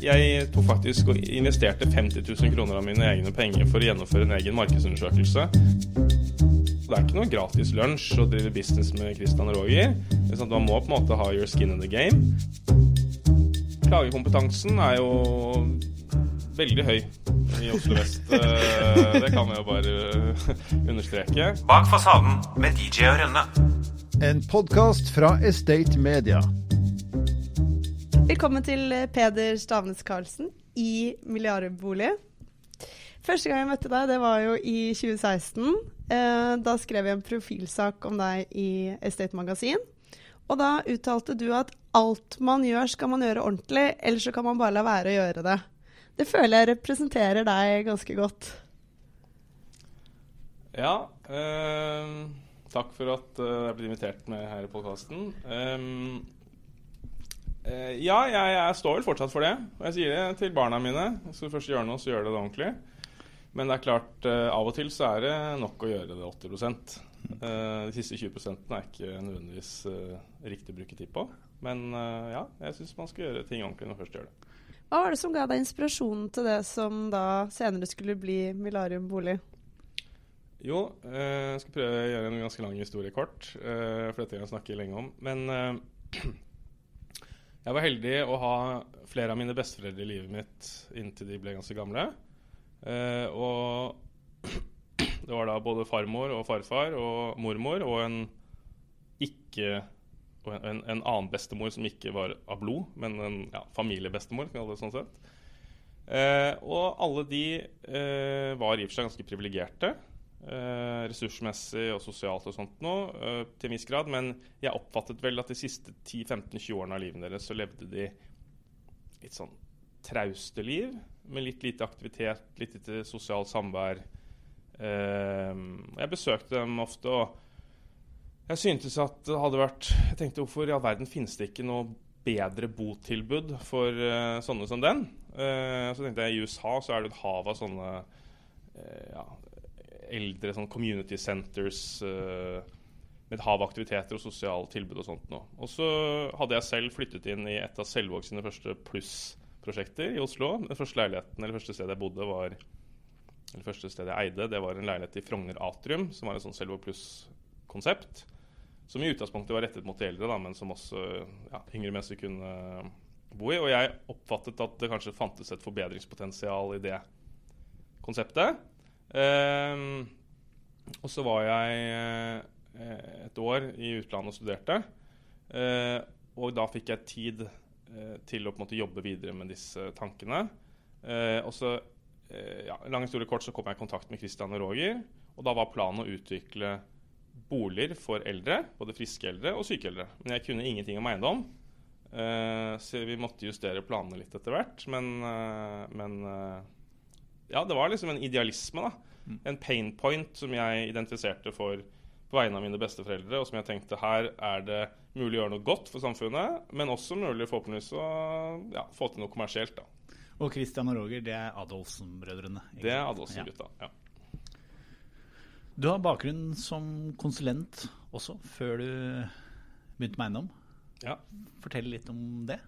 Jeg tok faktisk og investerte 50 000 kroner av mine egne penger for å gjennomføre en egen markedsundersøkelse. Det er ikke noe gratis lunsj å drive business med Christian og Roger. Det er sånn Man må på en måte ha your skin in the game. Klagekompetansen er jo veldig høy i Oslo vest. Eh, Det kan jeg jo bare understreke. Bak fasaden med DJ og Rønne. En podkast fra Estate Media. Velkommen til eh, Peder Stavnes Karlsen i Milliardbolig. Første gang jeg møtte deg, det var jo i 2016. Eh, da skrev jeg en profilsak om deg i Estate Magasin. Og da uttalte du at alt man gjør, skal man gjøre ordentlig, ellers så kan man bare la være å gjøre det. Det føler jeg representerer deg ganske godt. Ja, eh, takk for at eh, jeg ble invitert med her i podkasten. Ja, jeg, jeg står vel fortsatt for det. Og jeg sier det til barna mine. Skal du først gjøre noe, så gjør det det ordentlig. Men det er klart, eh, av og til så er det nok å gjøre det 80 eh, De siste 20 er ikke nødvendigvis eh, riktig å bruke tid på. Men eh, ja, jeg syns man skal gjøre ting ordentlig når man først gjør det. Hva var det som ga deg inspirasjonen til det som da senere skulle bli Milarium bolig? Jo, eh, jeg skal prøve å gjøre en ganske lang historie kort. eh, for dette kan jeg snakke lenge om. Men eh, jeg var heldig å ha flere av mine besteforeldre i livet mitt inntil de ble ganske gamle. Eh, og det var da både farmor og farfar og mormor og en ikke og en, en annen bestemor som ikke var av blod, men en ja, familiebestemor, kan det sånn sett. Eh, og alle de eh, var i og for seg ganske privilegerte. Eh, ressursmessig og sosialt og sånt noe, eh, til en viss grad. Men jeg oppfattet vel at de siste 10-15-20 årene av livet deres så levde de litt sånn trauste liv. Med litt lite aktivitet, litt lite sosialt samvær. Eh, jeg besøkte dem ofte, og jeg syntes at det hadde vært Jeg tenkte hvorfor i all verden finnes det ikke noe bedre botilbud for eh, sånne som den? Så tenkte jeg i USA så er det et hav av sånne ja, eldre sånn community centers uh, med et hav av aktiviteter og sosiale tilbud og sånt noe. Og så hadde jeg selv flyttet inn i et av Selvåg sine første pluss-prosjekter i Oslo. Den første leiligheten, eller første stedet jeg bodde, var eller første stedet jeg eide, det var en leilighet i Frogner Atrium, som var et sånn Selvåg pluss-konsept. Som i utgangspunktet var rettet mot de eldre, da, men som også ja, yngre mennesker kunne bo i. Og jeg oppfattet at det kanskje fantes et forbedringspotensial i det konseptet. Ehm, og så var jeg eh, et år i utlandet og studerte. Eh, og da fikk jeg tid eh, til å på en måte jobbe videre med disse tankene. Og så, ja, lang historie kort, så kom jeg i kontakt med Christian og Roger. Og da var planen å utvikle boliger for eldre, både friske eldre og syke eldre. Men jeg kunne ingenting om eiendom. Så vi måtte justere planene litt etter hvert. Men, men ja, det var liksom en idealisme, da. En pain point som jeg identifiserte for på vegne av mine besteforeldre, og som jeg tenkte her er det mulig å gjøre noe godt for samfunnet, men også mulig forhåpentligvis å ja, få til noe kommersielt. da. Og Christian og Roger, det er Adolfsen-brødrene. Det er? Adolfsen-gutta. Ja. Du har bakgrunn som konsulent også, før du begynte med eiendom. Ja. Fortell litt om det.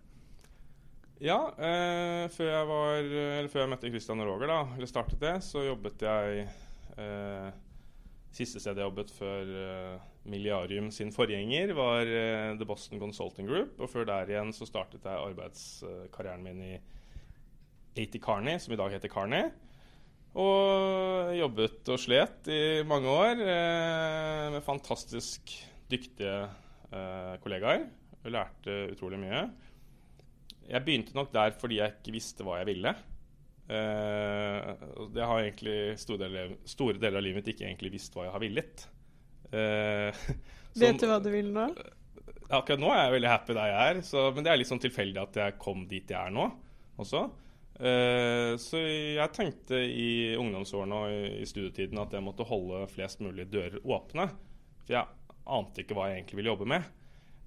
Ja, eh, før, jeg var, før jeg møtte Christian og Roger, da, eller startet det, så jobbet jeg eh, Siste stedet jeg jobbet før eh, Milliarium sin forgjenger, var eh, The Boston Consulting Group. Og før der igjen så startet jeg arbeidskarrieren min i 80 Carney, som i dag heter Carney. Og jobbet og slet i mange år eh, med fantastisk dyktige eh, kollegaer. Og lærte utrolig mye. Jeg begynte nok der fordi jeg ikke visste hva jeg ville. Uh, og det har egentlig store deler, store deler av livet mitt ikke egentlig visst hva jeg har villet. Eh, Vet du hva du vil nå? Akkurat nå er jeg veldig happy der jeg er, så, men det er litt sånn tilfeldig at jeg kom dit jeg er nå også. Uh, så jeg tenkte i ungdomsårene og i, i studietiden at jeg måtte holde flest mulig dører åpne. For jeg ante ikke hva jeg egentlig ville jobbe med.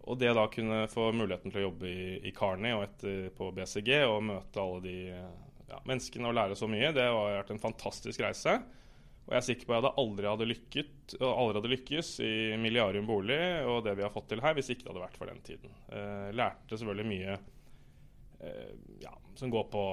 Og det da kunne få muligheten til å jobbe i, i Carney og etter på BCG og møte alle de ja, menneskene og lære så mye, det har vært en fantastisk reise. Og jeg er sikker på at jeg hadde aldri hadde lykket, aldri hadde lykkes i Milliarium bolig og det vi har fått til her, hvis ikke det hadde vært for den tiden. Eh, lærte selvfølgelig mye eh, ja, som går på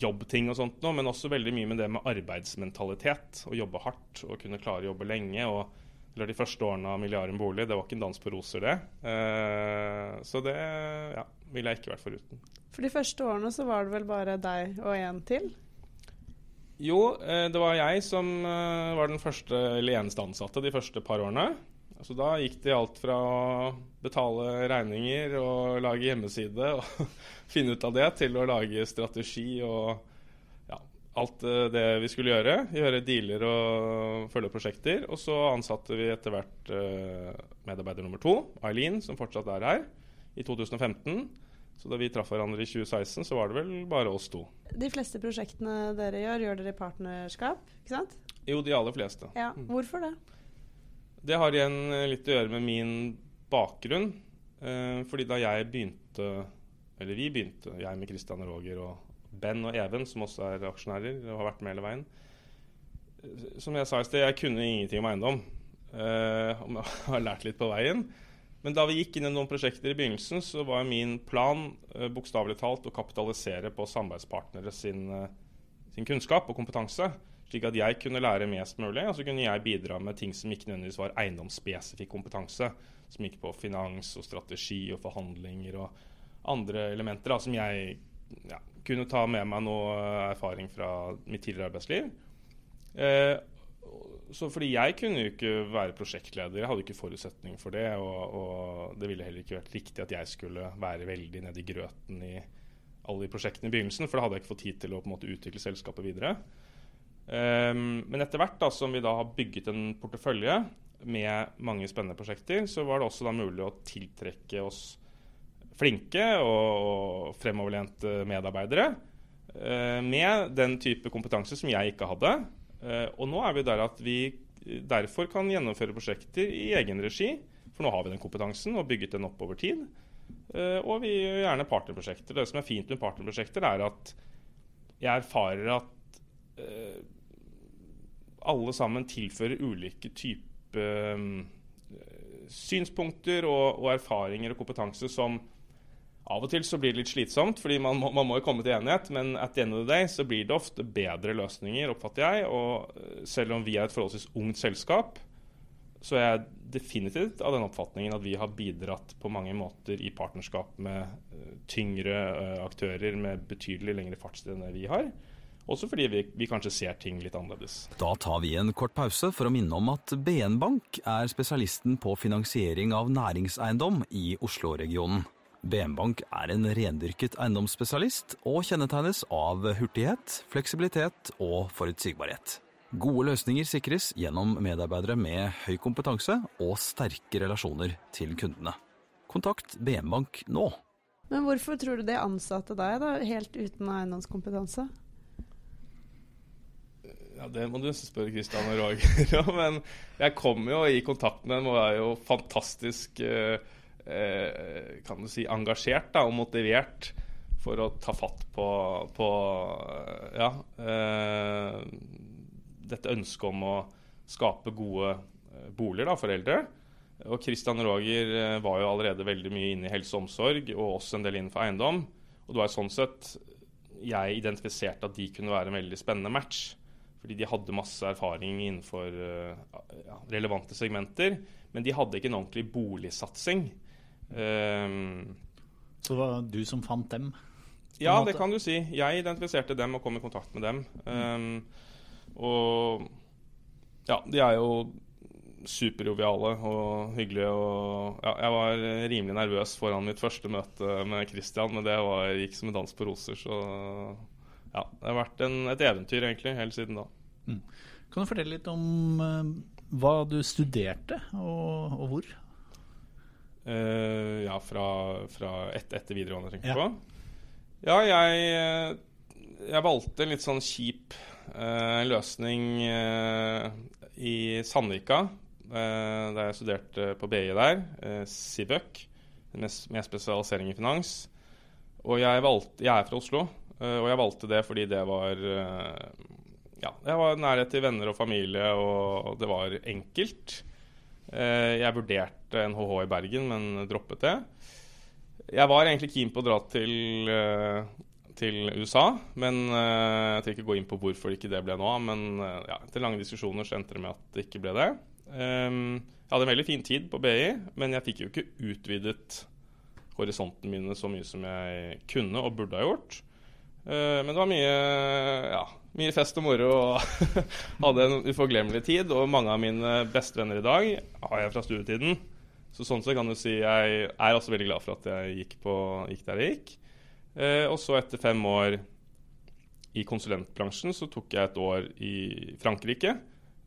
jobbting og sånt nå, men også veldig mye med det med arbeidsmentalitet. Å jobbe hardt og kunne klare å jobbe lenge. og eller De første årene av Milliarden bolig, det var ikke en dans på roser, det. Eh, så det ja, ville jeg ikke vært foruten. For de første årene så var det vel bare deg og en til? Jo, eh, det var jeg som eh, var den første eller eneste ansatte de første par årene. Så Da gikk det i alt fra å betale regninger og lage hjemmeside og finne ut av det, til å lage strategi og alt eh, det vi skulle gjøre. Gjøre dealer og følge prosjekter. Og så ansatte vi etter hvert uh, medarbeider nummer to, Eileen, som fortsatt er her, i 2015. Så da vi traff hverandre i 2016, så var det vel bare oss to. De fleste prosjektene dere gjør, gjør dere i partnerskap, ikke sant? Jo, de aller fleste. Ja, Hvorfor det? Det har igjen litt å gjøre med min bakgrunn. Eh, fordi da jeg begynte, eller vi begynte, jeg med Christian og Roger og Ben og Even, som også er aksjonærer og har vært med hele veien Som jeg sa i sted, jeg kunne ingenting om eiendom. Eh, jeg har lært litt på veien. Men da vi gikk inn i noen prosjekter i begynnelsen, så var min plan eh, bokstavelig talt å kapitalisere på samarbeidspartnere sin, eh, sin, kunnskap og kompetanse. Slik at jeg kunne lære mest mulig, og så kunne jeg bidra med ting som ikke nødvendigvis var eiendomsspesifikk kompetanse. Som gikk på finans og strategi og forhandlinger og andre elementer da, som jeg ja, kunne ta med meg noe erfaring fra mitt tidligere arbeidsliv. Eh, så fordi jeg kunne jo ikke være prosjektleder, jeg hadde ikke forutsetning for det. Og, og, det ville heller ikke vært riktig at jeg skulle være veldig nede i grøten i alle de prosjektene i begynnelsen, for da hadde jeg ikke fått tid til å på en måte utvikle selskapet videre. Um, men etter hvert da, som vi da har bygget en portefølje med mange spennende prosjekter, så var det også da mulig å tiltrekke oss flinke og, og fremoverlente medarbeidere uh, med den type kompetanse som jeg ikke hadde. Uh, og nå er vi der at vi derfor kan gjennomføre prosjekter i egen regi. For nå har vi den kompetansen og bygget den opp over tid. Uh, og vi gjør gjerne partnerprosjekter. Det som er fint med partnerprosjekter, er at jeg erfarer at alle sammen tilfører ulike typer synspunkter og, og, erfaringer og kompetanse som av og til så blir det litt slitsomt, fordi man må, man må jo komme til enighet. Men at the end of the day så blir det ofte bedre løsninger, oppfatter jeg. Og eh, selv om vi er et forholdsvis ungt selskap, så er jeg definitivt av den oppfatningen at vi har bidratt på mange måter i partnerskap med uh, tyngre uh, aktører med betydelig lengre fartstid enn det vi har. Også fordi vi, vi, kanskje ser ting litt annerledes. Da tar vi en kort pause for å minne om at BN Bank er spesialisten på finansiering av næringseiendom i Oslo-regionen. BM Bank er en rendyrket eiendomsspesialist og kjennetegnes av hurtighet, fleksibilitet og forutsigbarhet. Gode løsninger sikres gjennom medarbeidere med høy kompetanse og sterke relasjoner til kundene. Kontakt BM Bank nå. Men hvorfor tror du de ansatte deg, da, helt uten eiendomskompetanse? Ja, Det må du spørre Christian og Roger om. Men jeg kom jo i kontakt med dem og er jo fantastisk eh, kan du si, engasjert da, og motivert for å ta fatt på, på ja, eh, dette ønsket om å skape gode eh, boliger da, for eldre. Og Christian Roger eh, var jo allerede veldig mye inne i helse og omsorg, og også en del innenfor eiendom. Og det var sånn sett jeg identifiserte at de kunne være en veldig spennende match. Fordi de hadde masse erfaring innenfor ja, relevante segmenter. Men de hadde ikke en ordentlig boligsatsing. Um, så det var du som fant dem? Ja, det kan du si. Jeg identifiserte dem og kom i kontakt med dem. Um, og ja, de er jo superjoviale og hyggelige. Og, ja, jeg var rimelig nervøs foran mitt første møte med Christian, men det var, gikk som en dans på roser. Så ja, det har vært en, et eventyr egentlig helt siden da. Mm. Kan du fortelle litt om uh, hva du studerte, og, og hvor? Uh, ja, fra, fra et, etter videregående, tenker du ja. på? Ja, jeg, eh, jeg, valgte en litt sånn kjip uh, løsning uh, i Sandvika, da jeg studerte på BI der, Sivøk, med, med, spesialisering i finans. Og jeg, valgte, jeg er fra Oslo, og jeg valgte det fordi det var Ja, jeg var nærhet til venner og familie, og det var enkelt. Jeg vurderte NHH i Bergen, men droppet det. Jeg var egentlig keen på å dra til, eh, til USA, men eh, jeg trenger ikke gå inn på hvorfor ikke det ble nå. Men eh, ja, etter lange diskusjoner så endte det med at det ikke ble det. Ehm, jeg hadde en veldig fin tid på BI, men jeg fikk jo ikke utvidet horisonten mine så mye som jeg kunne og burde ha gjort. Men det var mye, ja, mye fest og moro og hadde en uforglemmelig tid. Og mange av mine beste venner i dag har jeg fra studietiden. Så sånn sett kan du si jeg er også veldig glad for at jeg gikk, på, gikk der jeg gikk. Eh, og så etter fem år i konsulentbransjen så tok jeg et år i Frankrike.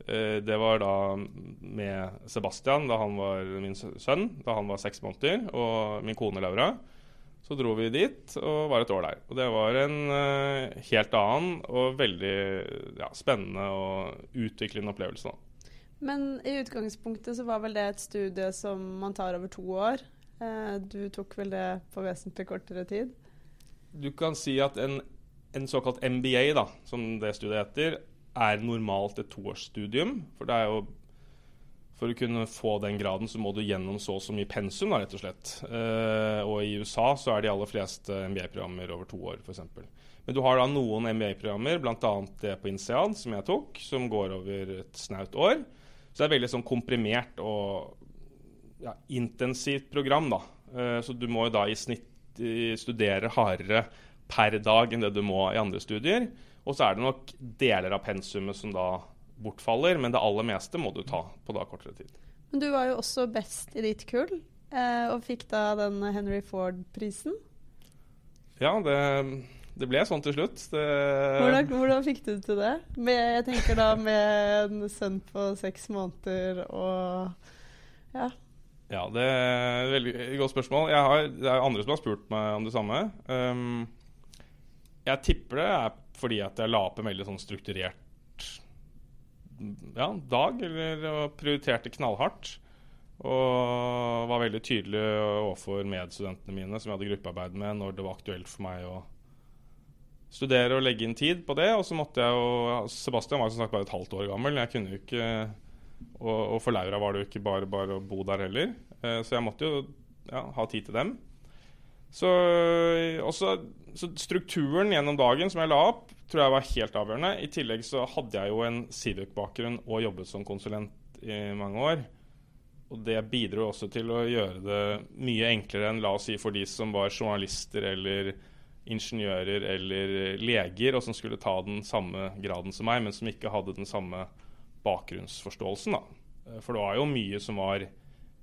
Eh, det var da med Sebastian, da han var min sønn, da han var seks måneder, og min kone Laura. Så dro vi dit og var et år der. Og det var en uh, helt annen og veldig ja, spennende og utviklende opplevelse. da. Men i utgangspunktet så var vel det et studie som man tar over to år. Eh, du tok vel det på vesentlig kortere tid? Du kan si at en, en såkalt MBA, da, som det studiet heter, er normalt et toårsstudium. For jo for å kunne få den graden, så må du gjennom så og så mye pensum, da, rett og slett. Eh, og i USA så er de aller fleste MBA-programmer over to år, f.eks. Men du har da noen MBA-programmer, bl.a. det på INSEAD, som jeg tok, som går over et snaut år. Så det er veldig sånn komprimert og ja, intensivt program, da. Eh, så du må jo da i snitt studere hardere per dag enn det du må i andre studier. Og så er det nok deler av pensumet som da bortfaller, men det aller meste må du ta på da kortere tid. Men du var jo også best i ditt kull, eh, og fikk da den Henry Ford-prisen. Ja, det, det, ble sånn til slutt. Det... Hvordan, hvordan, fikk du til det? Med, jeg tenker da med en sønn på seks måneder og ja. Ja, det er et veldig godt spørsmål. Har, det er andre som har spurt meg om det samme. Um, jeg tipper det er fordi at jeg la opp en veldig sånn strukturert ja, dag, eller prioriterte knallhardt. Og var veldig tydelig overfor medstudentene mine som jeg hadde gruppearbeid med, når det var aktuelt for meg å studere og legge inn tid på det. Og så måtte jeg jo Sebastian var som sagt bare et halvt år gammel. Jeg kunne jo ikke Og, og for Laura var det jo ikke bare bare å bo der heller. Eh, så jeg måtte jo ja, ha tid til dem. Så, også, så strukturen gjennom dagen som jeg la opp, tror jeg var helt avgjørende. I tillegg så hadde jeg jo en Civic-bakgrunn og jobbet som konsulent i mange år. Og det bidro også til å gjøre det mye enklere enn la oss si for de som var journalister eller ingeniører eller leger, og som skulle ta den samme graden som meg, men som ikke hadde den samme bakgrunnsforståelsen. Da. For det var jo mye som var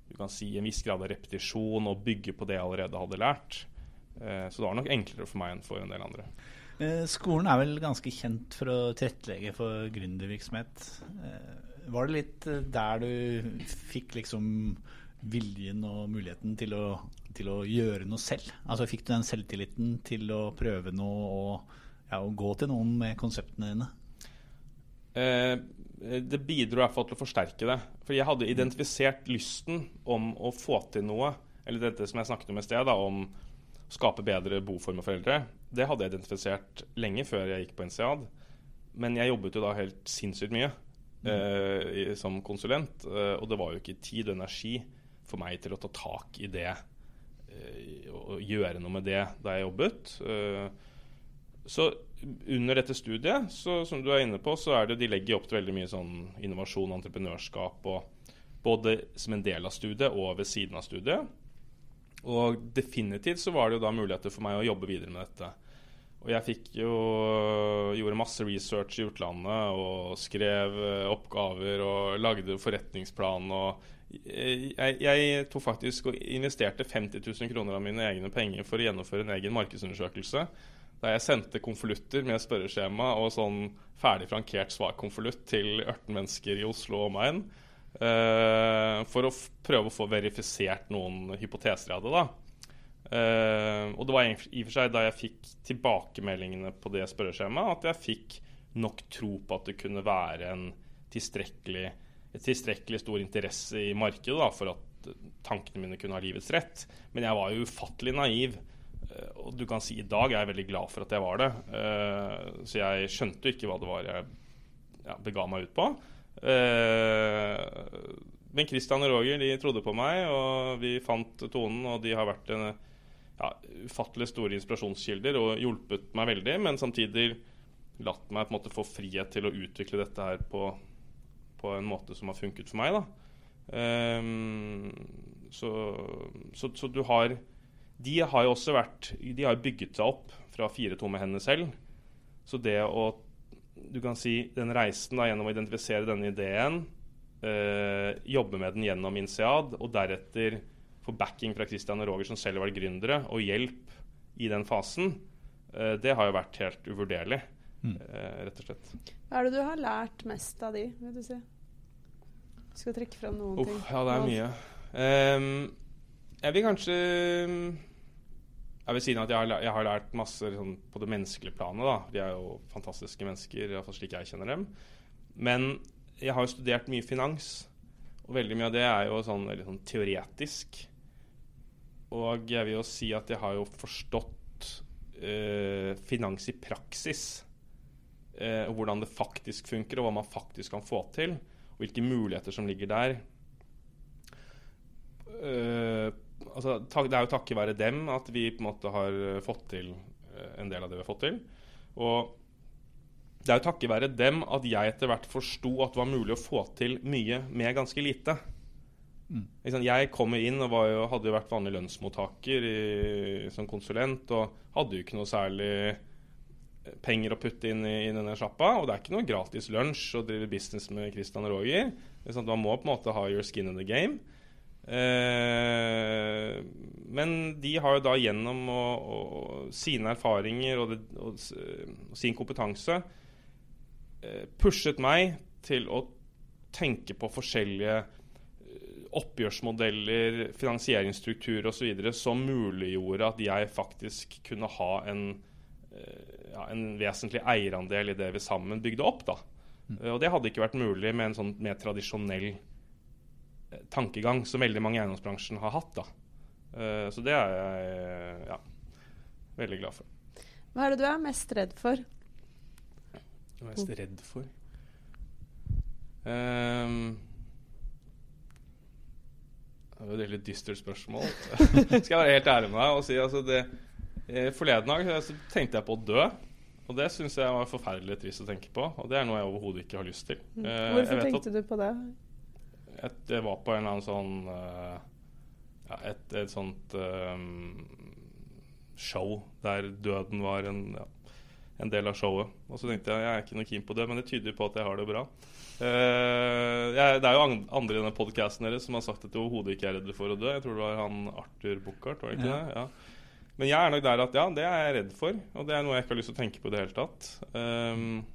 du kan si, en viss grad av repetisjon og bygge på det jeg allerede hadde lært. Eh, så det var nok enklere for meg enn for en del andre. Eh, skolen er vel ganske kjent for å tilrettelegge for gründervirksomhet. Eh, var det litt eh, der du fikk liksom viljen og muligheten til å, til å gjøre noe selv? Altså Fikk du den selvtilliten til å prøve noe og, ja, gå til noen med konseptene dine? Eh, det bidro i hvert fall til å forsterke det. For jeg hadde identifisert lysten om å få til noe, eller dette som jeg snakket om i sted, da, om skape bedre boformer for eldre. Det hadde jeg identifisert lenge før jeg gikk på NCAD. Men jeg jobbet jo da helt sinnssykt mye mm. eh, som konsulent. Eh, og det var jo ikke tid og energi for meg til å ta tak i det eh, gjøre noe med det da jeg jobbet. Eh, så under dette studiet, så, som du er inne på, så er det de legger opp til veldig mye sånn innovasjon entreprenørskap. Og både som en del av studiet og ved siden av studiet. Og definitivt så var det jo da muligheter for meg å jobbe videre med dette. Og jeg fikk jo gjorde masse research i utlandet og skrev eh, oppgaver og lagde forretningsplan. og jeg, jeg tok faktisk og investerte 50 000 kroner av mine egne penger for å gjennomføre en egen markedsundersøkelse. Der jeg sendte konvolutter med spørreskjema og sånn ferdig frankert svarkonvolutt til 18 mennesker i Oslo og omegn. Uh, for å prøve å få verifisert noen hypoteser jeg hadde. da. Uh, og det var i og for seg da jeg fikk tilbakemeldingene på det spørreskjemaet, at jeg fikk nok tro på at det kunne være en tilstrekkelig, tilstrekkelig stor interesse i markedet da, for at tankene mine kunne ha livets rett. Men jeg var jo ufattelig naiv. Uh, og du kan si i dag er jeg veldig glad for at jeg var det. så jeg skjønte jo ikke hva det var jeg ja, bega meg ut på. Eh, men Christian og Roger de trodde på meg, og vi fant tonen. Og de har vært en ja, ufattelig store inspirasjonskilder og hjulpet meg veldig, men samtidig latt meg på en måte få frihet til å utvikle dette her på, på en måte som har funket for meg. Ehm, så, så, så du har De har jo også vært De har bygget seg opp fra fire tomme hender selv. Så det å Du kan si den reisen da, gjennom å identifisere denne ideen, uh, jobbe med den gjennom INSEAD, og deretter få backing fra Christian og Roger, som selv har vært gründere, og hjelp i den fasen, uh, det har jo vært helt uvurderlig. Eh, rett og slett. Hva er det du har lært mest av de, vil du si? Du skal trekke fram noen Uff, ting. ja, det er mye. Um, jeg vil kanskje Jeg vil si at jeg har, jeg har lært masse liksom, på det menneskelige planet. da. De er jo fantastiske mennesker, iallfall slik jeg kjenner dem. Men jeg har jo studert mye finans, og veldig mye av det er jo sånn, veldig sånn teoretisk. Og jeg vil jo si at jeg har jo forstått eh, finans i praksis. Eh, hvordan det faktisk funker, og hva man faktisk kan få til. Og hvilke muligheter som ligger der. Eh, altså, det er jo takket være dem at vi på en måte har eh, fått til eh, en del av det vi har fått til. Og det er jo takket være dem at jeg etter hvert forsto at det var mulig å få til mye med ganske lite. Mm. Jeg kommer inn og var jo, hadde jo vært vanlig lønnsmottaker i, som konsulent og hadde jo ikke noe særlig penger å putte inn i, i denne sjappa. Og det er ikke noe gratis lunsj å drive business med Christian og Roger. Sånn? Man må på en måte ha your skin in the game. Eh, men de har jo da gjennom å, å, sine erfaringer og, det, og, og sin kompetanse eh, pushet meg til å tenke på forskjellige eh, oppgjørsmodeller, finansieringsstruktur osv. som muliggjorde at jeg faktisk kunne ha en, eh, ja, en vesentlig eierandel i det vi sammen bygde opp. da. Mm. Og det hadde ikke vært mulig med en sånn mer tradisjonell eh, tankegang som veldig mange i eiendomsbransjen har hatt. da. Uh, Så det er jeg ja, veldig glad for. Hva er det du er mest redd for? Hva er jeg mest redd for? Um, det jo et veldig dystert spørsmål. Skal jeg være helt ærlig med deg og si altså det, eh, Forleden dag eh, så tenkte jeg på å dø. Og det syns jeg var forferdelig trist å tenke på. Og det er noe jeg overhodet ikke har lyst til. Eh, Mm. Hvorfor vet at- tenkte du på det? et, jeg var på en eller annen sånn eh, ja, et, et sånt um, show der døden var en, ja, en del av showet. Og så tenkte jeg jeg er ikke noe keen på det, men det tyder på at jeg har det bra. Uh, jeg, det er jo andre i denne podkasten deres som har sagt at de overhodet ikke er redde for å dø. Jeg tror det var han Arthur Buchardt, var det ikke Ja. det? Ja. Men jeg er nok der at ja, det er jeg redd for, og det er noe jeg ikke har lyst til å tenke på i det hele tatt. Um,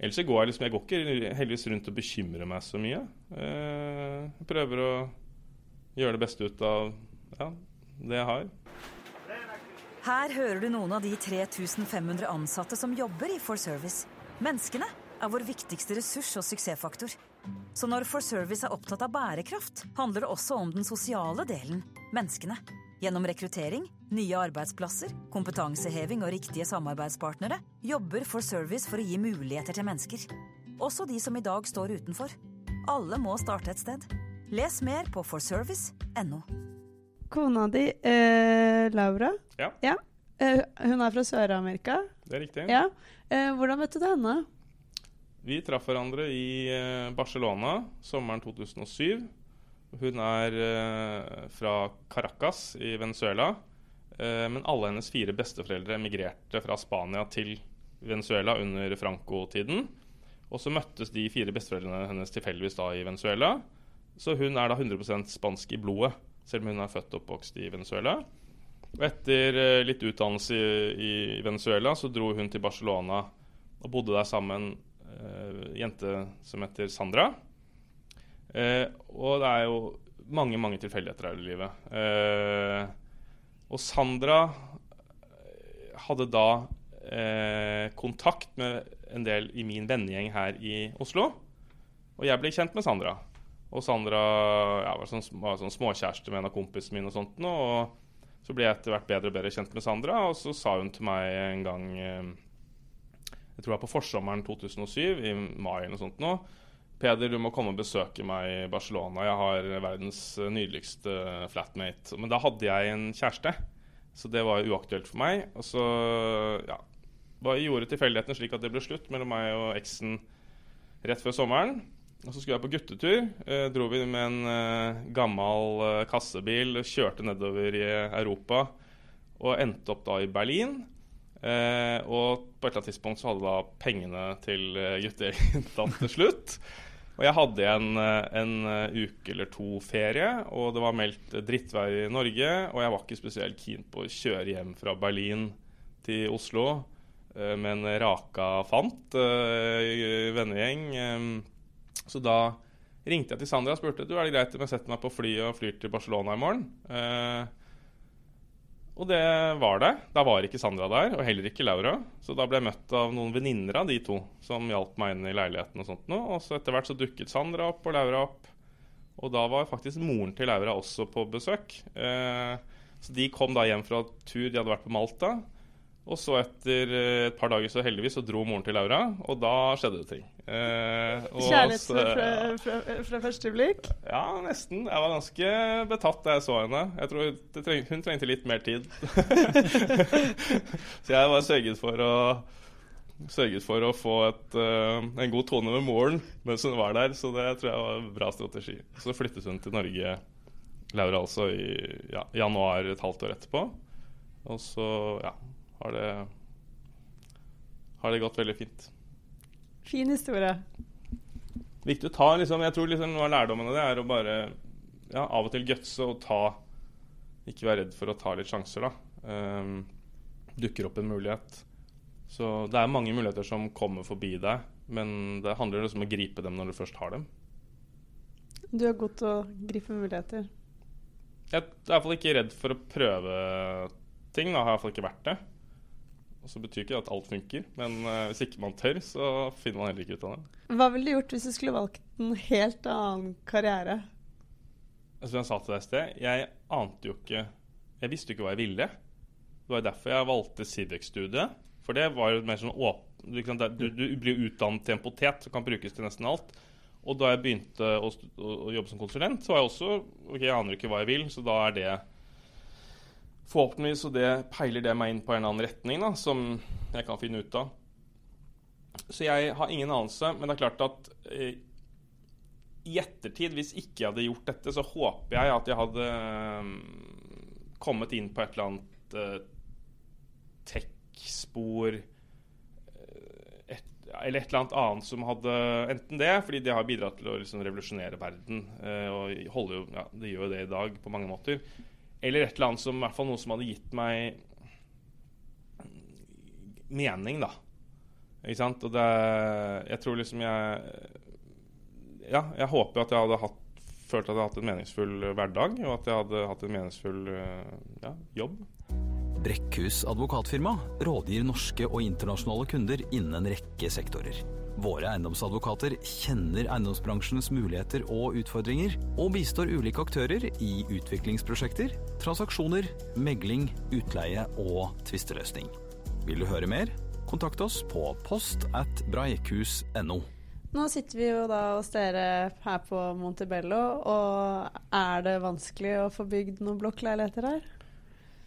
Ellers går jeg liksom Jeg går ikke heldigvis rundt og bekymrer meg så mye. Uh, jeg prøver å gjøre det beste ut av ja, det jeg har. Her hører du noen av de 3500 ansatte som jobber i For Service. Menneskene er vår viktigste ressurs og suksessfaktor. Så når For Service er opptatt av bærekraft, handler det også om den sosiale delen menneskene. Gjennom rekruttering, nye arbeidsplasser, kompetanseheving og riktige samarbeidspartnere jobber For Service for å gi muligheter til mennesker. Også de som i dag står utenfor. Alle må starte et sted. Les mer på forservice.no. Kona di, eh, Laura, Ja, eh, hun er fra Sør-Amerika. det er riktig. Ja. Eh, hvordan møtte du henne? Vi traff hverandre i eh, Barcelona sommeren 2007. Hun er eh, fra Caracas i Venezuela. Eh, men alle hennes fire besteforeldre emigrerte fra Spania til Venezuela under Franco-tiden. Og så møttes de fire besteforeldrene hennes tilfeldigvis da i Venezuela. Så hun er da 100 spansk i blodet, selv om hun er født og oppvokst i Venezuela. Og etter eh, litt utdannelse i, i Venezuela så dro hun til Barcelona og bodde der sammen en jente som heter Sandra. Eh, og det er jo mange, mange tilfeldigheter her i livet. Eh, og Sandra eh, hadde da eh, kontakt med en del i min vennegjeng her i Oslo. Og jeg ble kjent med Sandra. Og Sandra ja, var, sånn, var sånn småkjæreste med en av kompisene mine. Og sånt nå, og så ble jeg etter hvert bedre og bedre kjent med Sandra. Og så sa hun til meg en gang jeg tror det var på forsommeren 2007, i mai eller noe sånt nå. Peder, du må komme og besøke meg i Barcelona. Jeg har verdens eh, nydeligste flatmate. Men da hadde jeg en kjæreste. Så det var uaktuelt for meg. Og så ja, bare gjorde tilfeldighetene slik at det ble slutt mellom meg og eksen rett før sommeren. Og så skulle jeg på guttetur. Eh, dro vi med en eh, gammel eh, kassebil, kjørte nedover i Europa og endte opp da i Berlin. Eh, og på et eller annet tidspunkt så hadde da pengene til eh, guttegjengen tatt til slutt. Og jeg hadde en, eh, en eh, uke eller to ferie, og det var meldt drittvær i Norge. Og jeg var ikke spesielt keen på å kjøre hjem fra Berlin til Oslo eh, med en raka fant, eh, vennegjeng. Eh, så da ringte jeg til Sandra og spurte du, er det greit om jeg setter meg på flyet og flyr til Barcelona i morgen. Og det var det. Da var ikke Sandra der, og heller ikke Laura. Så da ble jeg møtt av noen venninner av de to som hjalp meg inn i leiligheten. Og sånt nå. Og så etter hvert så dukket Sandra opp og Laura opp. Og da var faktisk moren til Laura også på besøk. Eh, så de kom da hjem fra tur, de hadde vært på Malta. Og så etter eh, et par dager så heldigvis så dro moren til Laura, og da skjedde det ting. Eh, og Kjærlighet fra, fra, fra, fra første blikk? ja, nesten. Jeg var ganske betatt da jeg så henne. Jeg tror det treng, Hun trengte litt mer tid. så jeg var sørget for å Sørget for å få et, uh, en god tone med moren mens hun var der, så det tror jeg var en bra strategi. Så flyttet hun til Norge, Laura altså, i ja, januar et halvt år etterpå. Og så, ja, har det Har det gått veldig fint. Fin historie. viktig å ta liksom, Jeg tror liksom noe av lærdommen av det er å bare ja, av og til gutse og ta Ikke være redd for å ta litt sjanser, da. Um, dukker opp en mulighet. Så det er mange muligheter som kommer forbi deg, men det handler liksom om å gripe dem når du først har dem. Du er god til å gripe muligheter. Jeg er i hvert fall ikke redd for å prøve ting. Da har i hvert fall ikke vært det. Og så betyr ikke det at alt funker, men eh, hvis ikke man tør, så finner man heller ikke ut av det. Hva ville du gjort hvis du skulle valgt en helt annen karriere? Som jeg sa til deg i sted, jeg ante jo ikke Jeg visste jo ikke hva jeg ville. Det var derfor jeg valgte Civic-studiet. For det var jo mer sånn åpen du, du blir utdannet til en potet som kan brukes til nesten alt. Og da jeg begynte å, å, å jobbe som konsulent, så var jeg også OK, jeg aner ikke hva jeg vil, så da er det Forhåpentligvis så det peiler det meg inn på en annen retning da, som jeg kan finne ut av. Så jeg har ingen anelse, men det er klart at eh, i ettertid, hvis ikke jeg hadde gjort dette, så håper jeg at jeg hadde eh, kommet inn på et eller annet eh, tech-spor eh, Eller et eller annet annet som hadde Enten det, fordi det har bidratt til å liksom revolusjonere verden. eh, og holder jo, ja, Det gjør jo det i dag på mange måter. Eller et eller annet som i hvert fall noe som hadde gitt meg mening, da. Ikke sant? Og det Jeg tror liksom jeg Ja, jeg håper at jeg hadde hatt følt at jeg hadde hatt en meningsfull hverdag, og at jeg hadde hatt en meningsfull eh, ja, jobb. Brekkhus advokatfirma rådgir norske og internasjonale kunder innen en rekke sektorer. Våre eiendomsadvokater kjenner eiendomsbransjens muligheter og utfordringer, og bistår ulike aktører i utviklingsprosjekter, transaksjoner, megling, utleie og tvisteløsning. Vil du høre mer? Kontakt oss på post at breikhus.no. Nå sitter vi jo da hos dere her på Montebello, og er det vanskelig å få bygd noen blokkleiligheter her?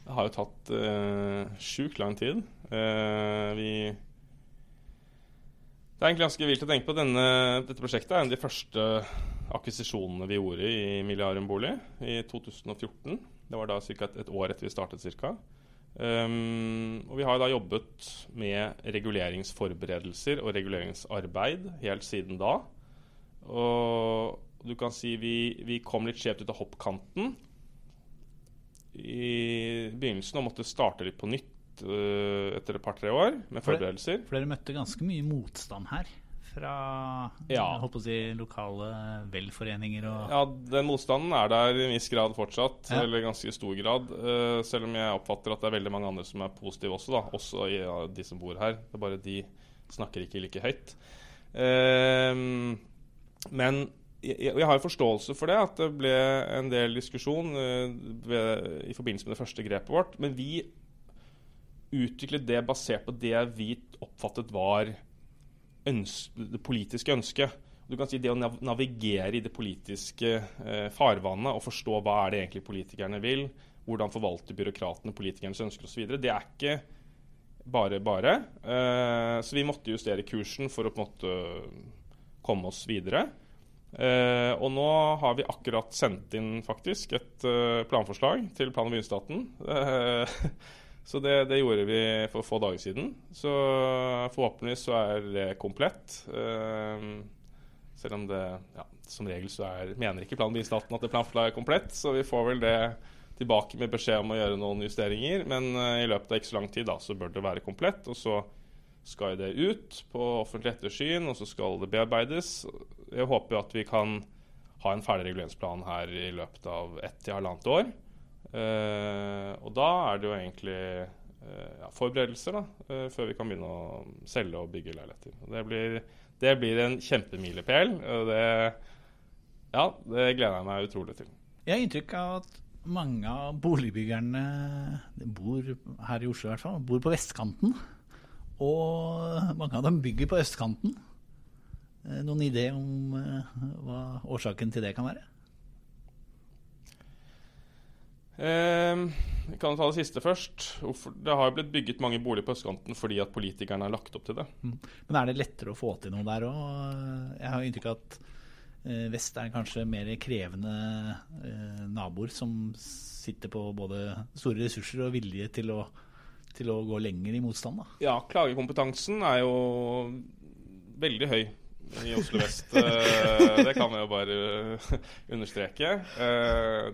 Det har jo tatt eh, sjukt lang tid. Eh, vi Det er egentlig ganske vilt å tenke på. Denne, dette prosjektet er en av de første akkvisisjonene vi gjorde i Milliarium bolig i 2014. Det var da ca. Et, år etter vi startet ca. Um, og vi har da jobbet med reguleringsforberedelser og reguleringsarbeid helt siden da. Og du kan si vi, vi kom litt skjevt ut av hoppkanten i begynnelsen og måtte starte litt på nytt etter et par-tre år med forberedelser. For dere møtte ganske mye motstand her fra Ja. si, lokale velforeninger og Ja, den motstanden er der i en viss grad fortsatt, Ja. eller ganske stor grad. eh, selv om jeg oppfatter at det er veldig mange andre som er positive også, da. Også i, ja, de som bor her. Det er bare de snakker ikke like høyt. Ehm, men jeg, har forståelse for det, at det ble en del diskusjon eh, i forbindelse med det første grepet vårt. Men vi utviklet det basert på det vi oppfattet var ønske, det politiske ønsket. Du kan si Det å navigere i det politiske eh, farvannet og forstå hva er det egentlig politikerne vil, hvordan forvalter byråkratene politikernes ønsker osv. Det er ikke bare bare. Eh, så vi måtte justere kursen for å på en måte komme oss videre. Eh, og nå har vi akkurat sendt inn faktisk et eh, planforslag til plan- og bygningsetaten. Eh, så det, det, gjorde vi for få dager siden. Så forhåpentligvis så er det komplett. Eh, selv om det ja, som regel så er, mener ikke plan- at det planforslaget er komplett. Så vi får vel det tilbake med beskjed om å gjøre noen justeringer. Men uh, i løpet av ikke så lang tid da, så bør det være komplett. Og så skal det ut på offentlig ettersyn, og så skal det bearbeides. Jeg håper at vi kan ha en ferdig reguleringsplan her i løpet av ett til halvannet år. Uh, og da er det jo egentlig uh, ja, forberedelser da, før vi kan begynne å selge og bygge leiligheter. Det, blir, det blir en kjempemilepæl. Og det, ja, det gleder jeg meg utrolig til. Jeg har inntrykk av at mange av boligbyggerne bor her i Oslo i hvert fall, bor på vestkanten. Og mange av dem bygger på østkanten. Eh, noen idé om eh, hva årsaken til det kan være? Eh, vi kan ta det siste først. Det har jo blitt bygget mange boliger på østkanten fordi at politikerne har lagt opp til det. Mm. Men er det lettere å få til noe der òg? Jeg har inntrykk av at Eh, vest er kanskje mer krevende eh, naboer som sitter på både store ressurser og vilje til å, til å gå lenger i motstand. Da. Ja, klagekompetansen er jo veldig høy i Oslo vest. Eh, det kan vi jo bare understreke.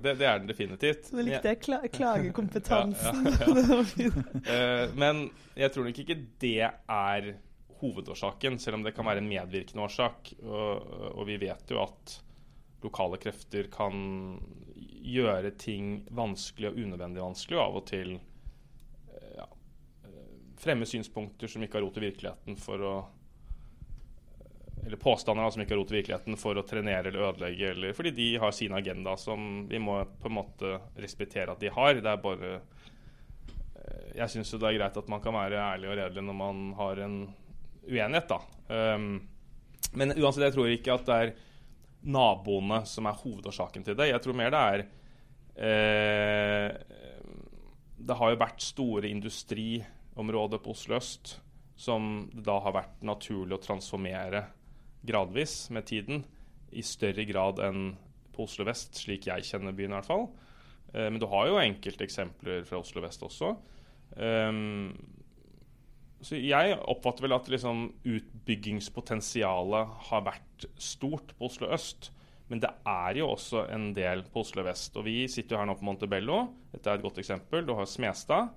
Det, det er den definitivt. Nå likte jeg kla klagekompetansen. ja, ja, Men jeg tror nok ikke det er hovedårsaken, selv om det kan være en medvirkende årsak. Og, og, vi vet jo at lokale krefter kan gjøre ting vanskelig og unødvendig vanskelig, og av og til eh, ja, eh, fremme synspunkter som ikke har rot i virkeligheten for å eller påstander som ikke har rot i virkeligheten for å trenere eller ødelegge, eller fordi de har sin agenda som vi må på en måte respektere at de har. Det er bare eh, Jeg syns det er greit at man kan være ærlig og redelig når man har en uenighet, da. Um, men uansett, jeg tror ikke at det er naboene som er hovedårsaken til det. Jeg tror mer det er eh, Det har jo vært store industriområder på Oslo øst som det da har vært naturlig å transformere gradvis med tiden. I større grad enn på Oslo vest, slik jeg kjenner byen i hvert fall. Eh, men du har jo enkelte eksempler fra Oslo vest også. Um, så jeg oppfatter vel at liksom utbyggingspotensialet har vært stort på Oslo øst. Men det er jo også en del på Oslo vest. Og vi sitter jo her nå på Montebello. Dette er et godt eksempel. Du har Smestad.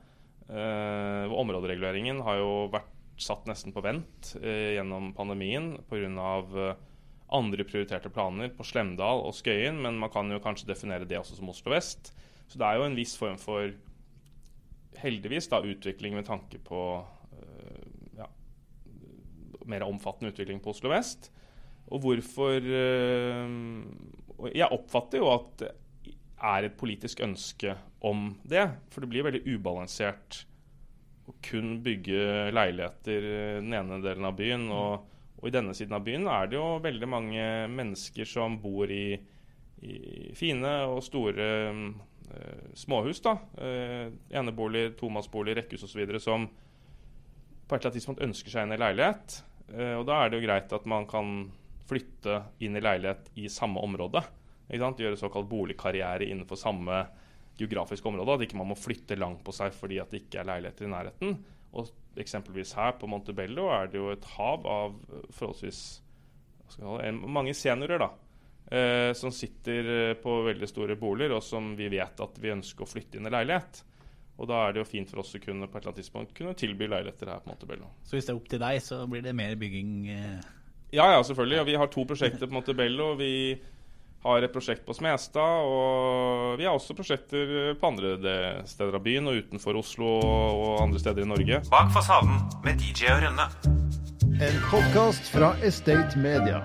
Eh, hvor områdereguleringen har jo vært satt nesten på vent eh, gjennom pandemien pga. Eh, andre prioriterte planer på Slemdal og Skøyen. Men man kan jo kanskje definere det også som Oslo vest. Så det er jo en viss form for heldigvis da, utvikling med tanke på mer omfattende utvikling på Oslo vest. Og hvorfor eh, Jeg oppfatter jo at det er et politisk ønske om det. For det blir veldig ubalansert kun bygge leiligheter den ene delen av byen. Og, og, i denne siden av byen er det jo veldig mange mennesker som bor i, i fine og store uh, småhus. da, uh, Enebolig, tomannsboliger, rekkehus osv. som på et eller annet tidspunkt ønsker seg inn i leilighet. Uh, og da er det jo greit at man kan flytte inn i leilighet i samme område. Gjøre såkalt boligkarriere innenfor samme geografiske området. At ikke man må flytte langt på seg fordi at det ikke er leiligheter i nærheten. Og eksempelvis her på Montebello er det jo et hav av forholdsvis det, mange seniorer da, eh, som sitter på veldig store boliger, og som vi vet at vi ønsker å flytte inn i leilighet. Og da er det jo fint for oss å kunne på et eller annet tidspunkt kunne tilby leiligheter her på Montebello. Så hvis det er opp til deg, så blir det mer bygging? Eh... Ja, ja, selvfølgelig. Ja, vi har to prosjekter på Montebello. Vi har et prosjekt på Smestad, og vi har også prosjekter på andre steder av byen og utenfor Oslo og andre steder i Norge. Bak fasaden med DJ og Rønne. En podkast fra Estate Media.